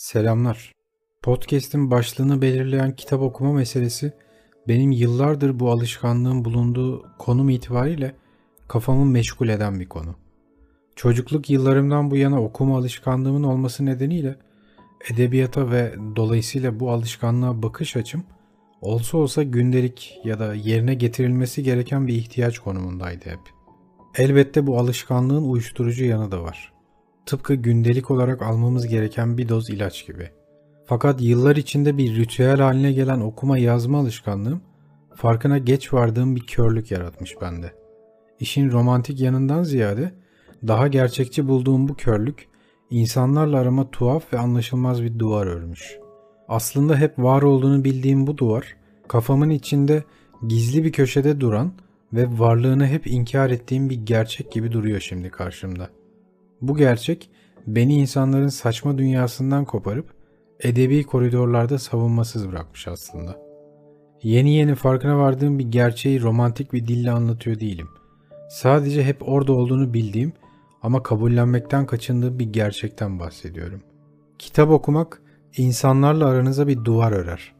Selamlar. Podcast'in başlığını belirleyen kitap okuma meselesi benim yıllardır bu alışkanlığın bulunduğu konum itibariyle kafamı meşgul eden bir konu. Çocukluk yıllarımdan bu yana okuma alışkanlığımın olması nedeniyle edebiyata ve dolayısıyla bu alışkanlığa bakış açım olsa olsa gündelik ya da yerine getirilmesi gereken bir ihtiyaç konumundaydı hep. Elbette bu alışkanlığın uyuşturucu yanı da var. Tıpkı gündelik olarak almamız gereken bir doz ilaç gibi. Fakat yıllar içinde bir ritüel haline gelen okuma yazma alışkanlığım farkına geç vardığım bir körlük yaratmış bende. İşin romantik yanından ziyade daha gerçekçi bulduğum bu körlük insanlarla arama tuhaf ve anlaşılmaz bir duvar örmüş. Aslında hep var olduğunu bildiğim bu duvar kafamın içinde gizli bir köşede duran ve varlığını hep inkar ettiğim bir gerçek gibi duruyor şimdi karşımda. Bu gerçek beni insanların saçma dünyasından koparıp edebi koridorlarda savunmasız bırakmış aslında. Yeni yeni farkına vardığım bir gerçeği romantik bir dille anlatıyor değilim. Sadece hep orada olduğunu bildiğim ama kabullenmekten kaçındığım bir gerçekten bahsediyorum. Kitap okumak insanlarla aranıza bir duvar örer.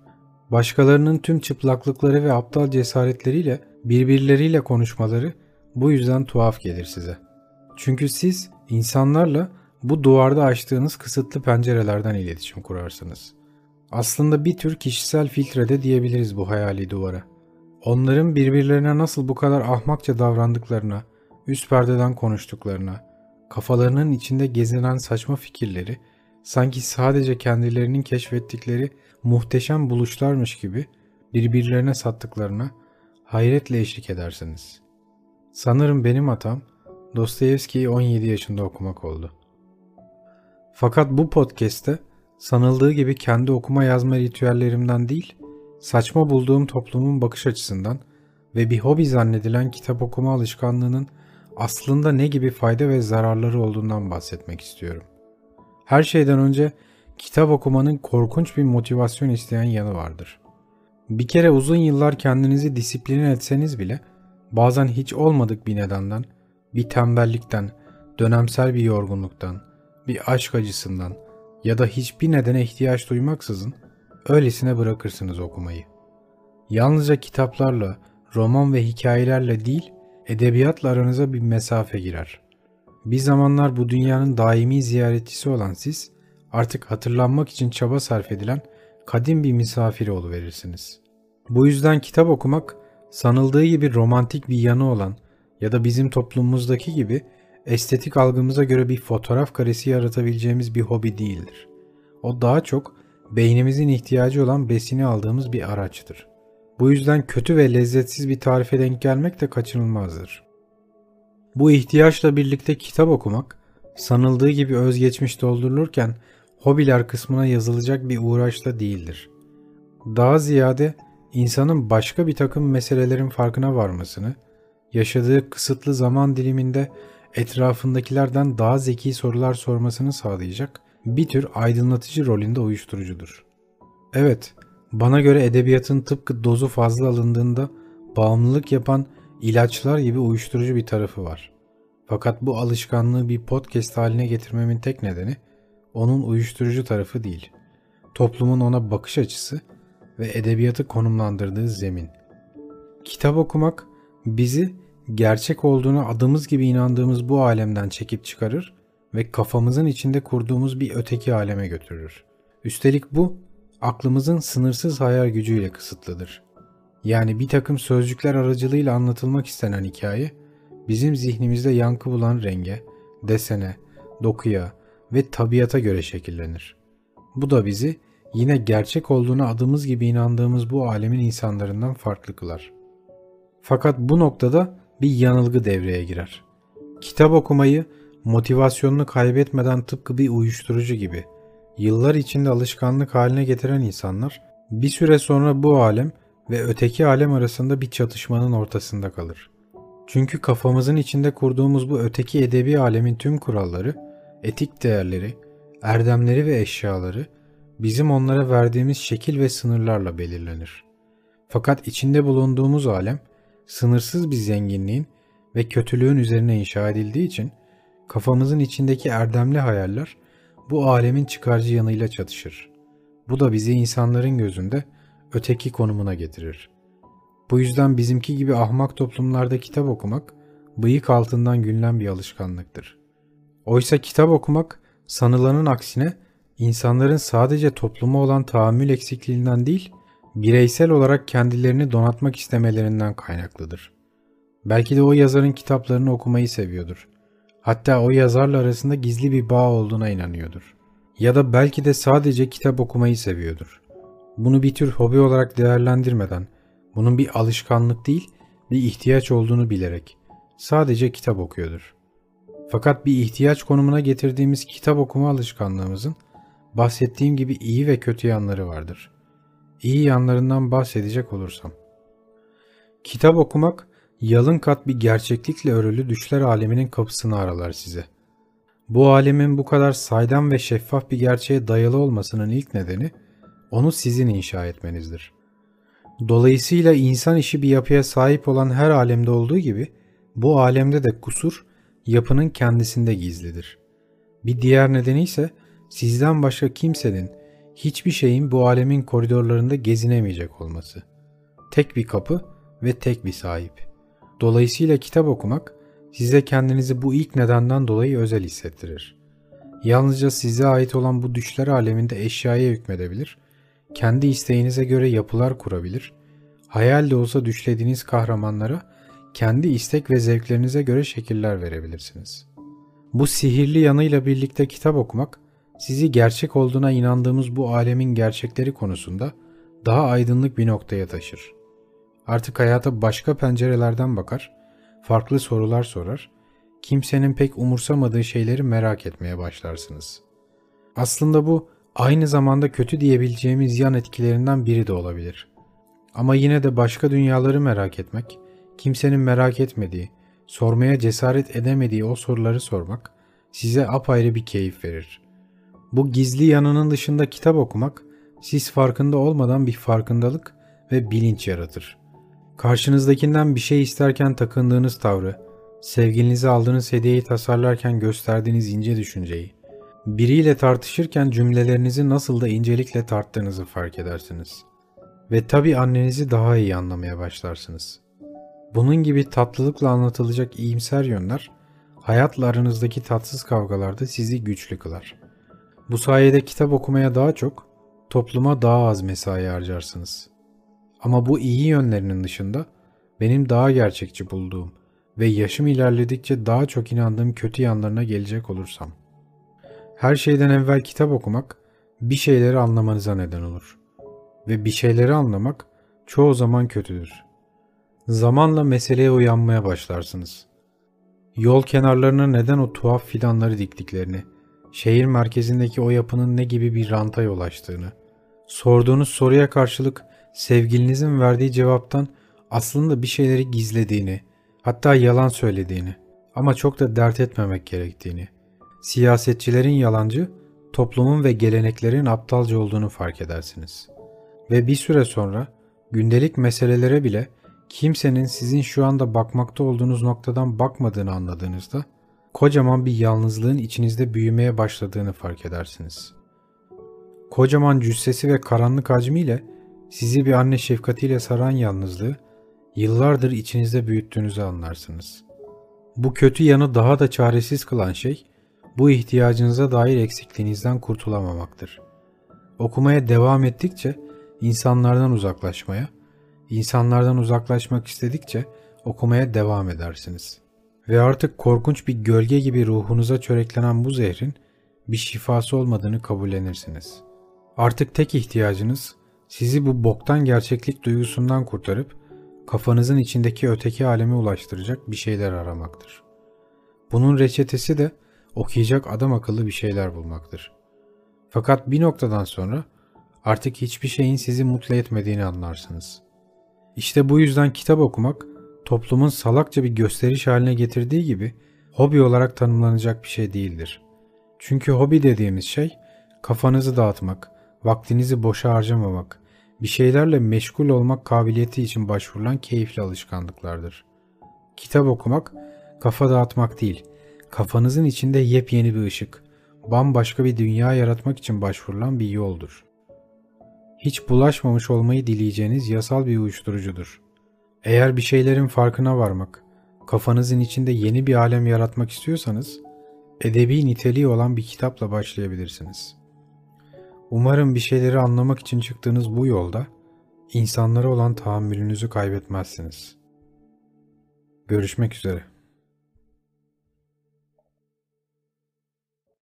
Başkalarının tüm çıplaklıkları ve aptal cesaretleriyle birbirleriyle konuşmaları bu yüzden tuhaf gelir size. Çünkü siz insanlarla bu duvarda açtığınız kısıtlı pencerelerden iletişim kurarsınız. Aslında bir tür kişisel filtrede diyebiliriz bu hayali duvara. Onların birbirlerine nasıl bu kadar ahmakça davrandıklarına, üst perdeden konuştuklarına, kafalarının içinde gezinen saçma fikirleri sanki sadece kendilerinin keşfettikleri muhteşem buluşlarmış gibi birbirlerine sattıklarına hayretle eşlik edersiniz. Sanırım benim hatam Dostoyevski'yi 17 yaşında okumak oldu. Fakat bu podcast'te sanıldığı gibi kendi okuma yazma ritüellerimden değil, saçma bulduğum toplumun bakış açısından ve bir hobi zannedilen kitap okuma alışkanlığının aslında ne gibi fayda ve zararları olduğundan bahsetmek istiyorum. Her şeyden önce kitap okumanın korkunç bir motivasyon isteyen yanı vardır. Bir kere uzun yıllar kendinizi disipline etseniz bile bazen hiç olmadık bir nedenden, bir tembellikten, dönemsel bir yorgunluktan, bir aşk acısından ya da hiçbir nedene ihtiyaç duymaksızın öylesine bırakırsınız okumayı. Yalnızca kitaplarla, roman ve hikayelerle değil, edebiyatla aranıza bir mesafe girer. Bir zamanlar bu dünyanın daimi ziyaretçisi olan siz, artık hatırlanmak için çaba sarf edilen kadim bir misafiri verirsiniz. Bu yüzden kitap okumak, sanıldığı gibi romantik bir yanı olan ya da bizim toplumumuzdaki gibi estetik algımıza göre bir fotoğraf karesi yaratabileceğimiz bir hobi değildir. O daha çok beynimizin ihtiyacı olan besini aldığımız bir araçtır. Bu yüzden kötü ve lezzetsiz bir tarife denk gelmek de kaçınılmazdır. Bu ihtiyaçla birlikte kitap okumak, sanıldığı gibi özgeçmiş doldurulurken hobiler kısmına yazılacak bir uğraşla değildir. Daha ziyade insanın başka bir takım meselelerin farkına varmasını, yaşadığı kısıtlı zaman diliminde etrafındakilerden daha zeki sorular sormasını sağlayacak bir tür aydınlatıcı rolünde uyuşturucudur. Evet, bana göre edebiyatın tıpkı dozu fazla alındığında bağımlılık yapan ilaçlar gibi uyuşturucu bir tarafı var. Fakat bu alışkanlığı bir podcast haline getirmemin tek nedeni onun uyuşturucu tarafı değil. Toplumun ona bakış açısı ve edebiyatı konumlandırdığı zemin. Kitap okumak bizi gerçek olduğuna adımız gibi inandığımız bu alemden çekip çıkarır ve kafamızın içinde kurduğumuz bir öteki aleme götürür. Üstelik bu aklımızın sınırsız hayal gücüyle kısıtlıdır. Yani bir takım sözcükler aracılığıyla anlatılmak istenen hikaye bizim zihnimizde yankı bulan renge, desene, dokuya ve tabiata göre şekillenir. Bu da bizi yine gerçek olduğuna adımız gibi inandığımız bu alemin insanlarından farklı kılar. Fakat bu noktada bir yanılgı devreye girer. Kitap okumayı motivasyonunu kaybetmeden tıpkı bir uyuşturucu gibi yıllar içinde alışkanlık haline getiren insanlar bir süre sonra bu alem ve öteki alem arasında bir çatışmanın ortasında kalır. Çünkü kafamızın içinde kurduğumuz bu öteki edebi alemin tüm kuralları, etik değerleri, erdemleri ve eşyaları bizim onlara verdiğimiz şekil ve sınırlarla belirlenir. Fakat içinde bulunduğumuz alem sınırsız bir zenginliğin ve kötülüğün üzerine inşa edildiği için kafamızın içindeki erdemli hayaller bu alemin çıkarcı yanıyla çatışır. Bu da bizi insanların gözünde öteki konumuna getirir. Bu yüzden bizimki gibi ahmak toplumlarda kitap okumak bıyık altından gülünen bir alışkanlıktır. Oysa kitap okumak sanılanın aksine insanların sadece topluma olan tahammül eksikliğinden değil, bireysel olarak kendilerini donatmak istemelerinden kaynaklıdır. Belki de o yazarın kitaplarını okumayı seviyordur. Hatta o yazarla arasında gizli bir bağ olduğuna inanıyordur. Ya da belki de sadece kitap okumayı seviyordur. Bunu bir tür hobi olarak değerlendirmeden, bunun bir alışkanlık değil, bir ihtiyaç olduğunu bilerek sadece kitap okuyordur. Fakat bir ihtiyaç konumuna getirdiğimiz kitap okuma alışkanlığımızın bahsettiğim gibi iyi ve kötü yanları vardır. İyi yanlarından bahsedecek olursam. Kitap okumak yalın kat bir gerçeklikle örülü düşler aleminin kapısını aralar size. Bu alemin bu kadar saydam ve şeffaf bir gerçeğe dayalı olmasının ilk nedeni onu sizin inşa etmenizdir. Dolayısıyla insan işi bir yapıya sahip olan her alemde olduğu gibi bu alemde de kusur yapının kendisinde gizlidir. Bir diğer nedeni ise sizden başka kimsenin, hiçbir şeyin bu alemin koridorlarında gezinemeyecek olması. Tek bir kapı ve tek bir sahip. Dolayısıyla kitap okumak size kendinizi bu ilk nedenden dolayı özel hissettirir. Yalnızca size ait olan bu düşler aleminde eşyaya hükmedebilir, kendi isteğinize göre yapılar kurabilir, hayal de olsa düşlediğiniz kahramanlara kendi istek ve zevklerinize göre şekiller verebilirsiniz. Bu sihirli yanıyla birlikte kitap okumak, sizi gerçek olduğuna inandığımız bu alemin gerçekleri konusunda daha aydınlık bir noktaya taşır. Artık hayata başka pencerelerden bakar, farklı sorular sorar, kimsenin pek umursamadığı şeyleri merak etmeye başlarsınız. Aslında bu aynı zamanda kötü diyebileceğimiz yan etkilerinden biri de olabilir. Ama yine de başka dünyaları merak etmek, kimsenin merak etmediği, sormaya cesaret edemediği o soruları sormak size apayrı bir keyif verir. Bu gizli yanının dışında kitap okumak siz farkında olmadan bir farkındalık ve bilinç yaratır. Karşınızdakinden bir şey isterken takındığınız tavrı, sevgilinize aldığınız hediyeyi tasarlarken gösterdiğiniz ince düşünceyi, biriyle tartışırken cümlelerinizi nasıl da incelikle tarttığınızı fark edersiniz. Ve tabi annenizi daha iyi anlamaya başlarsınız. Bunun gibi tatlılıkla anlatılacak iyimser yönler, hayatla aranızdaki tatsız kavgalarda sizi güçlü kılar. Bu sayede kitap okumaya daha çok, topluma daha az mesai harcarsınız. Ama bu iyi yönlerinin dışında benim daha gerçekçi bulduğum ve yaşım ilerledikçe daha çok inandığım kötü yanlarına gelecek olursam. Her şeyden evvel kitap okumak bir şeyleri anlamanıza neden olur. Ve bir şeyleri anlamak çoğu zaman kötüdür. Zamanla meseleye uyanmaya başlarsınız. Yol kenarlarına neden o tuhaf fidanları diktiklerini, şehir merkezindeki o yapının ne gibi bir ranta yol açtığını, sorduğunuz soruya karşılık sevgilinizin verdiği cevaptan aslında bir şeyleri gizlediğini, hatta yalan söylediğini ama çok da dert etmemek gerektiğini, siyasetçilerin yalancı, toplumun ve geleneklerin aptalca olduğunu fark edersiniz. Ve bir süre sonra gündelik meselelere bile kimsenin sizin şu anda bakmakta olduğunuz noktadan bakmadığını anladığınızda kocaman bir yalnızlığın içinizde büyümeye başladığını fark edersiniz. Kocaman cüssesi ve karanlık hacmiyle sizi bir anne şefkatiyle saran yalnızlığı yıllardır içinizde büyüttüğünüzü anlarsınız. Bu kötü yanı daha da çaresiz kılan şey bu ihtiyacınıza dair eksikliğinizden kurtulamamaktır. Okumaya devam ettikçe insanlardan uzaklaşmaya, insanlardan uzaklaşmak istedikçe okumaya devam edersiniz. Ve artık korkunç bir gölge gibi ruhunuza çöreklenen bu zehrin bir şifası olmadığını kabullenirsiniz. Artık tek ihtiyacınız sizi bu boktan gerçeklik duygusundan kurtarıp kafanızın içindeki öteki aleme ulaştıracak bir şeyler aramaktır. Bunun reçetesi de okuyacak adam akıllı bir şeyler bulmaktır. Fakat bir noktadan sonra artık hiçbir şeyin sizi mutlu etmediğini anlarsınız. İşte bu yüzden kitap okumak toplumun salakça bir gösteriş haline getirdiği gibi hobi olarak tanımlanacak bir şey değildir. Çünkü hobi dediğimiz şey kafanızı dağıtmak, vaktinizi boşa harcamamak, bir şeylerle meşgul olmak kabiliyeti için başvurulan keyifli alışkanlıklardır. Kitap okumak, kafa dağıtmak değil, kafanızın içinde yepyeni bir ışık, bambaşka bir dünya yaratmak için başvurulan bir yoldur. Hiç bulaşmamış olmayı dileyeceğiniz yasal bir uyuşturucudur. Eğer bir şeylerin farkına varmak, kafanızın içinde yeni bir alem yaratmak istiyorsanız, edebi niteliği olan bir kitapla başlayabilirsiniz. Umarım bir şeyleri anlamak için çıktığınız bu yolda insanlara olan tahammülünüzü kaybetmezsiniz. Görüşmek üzere.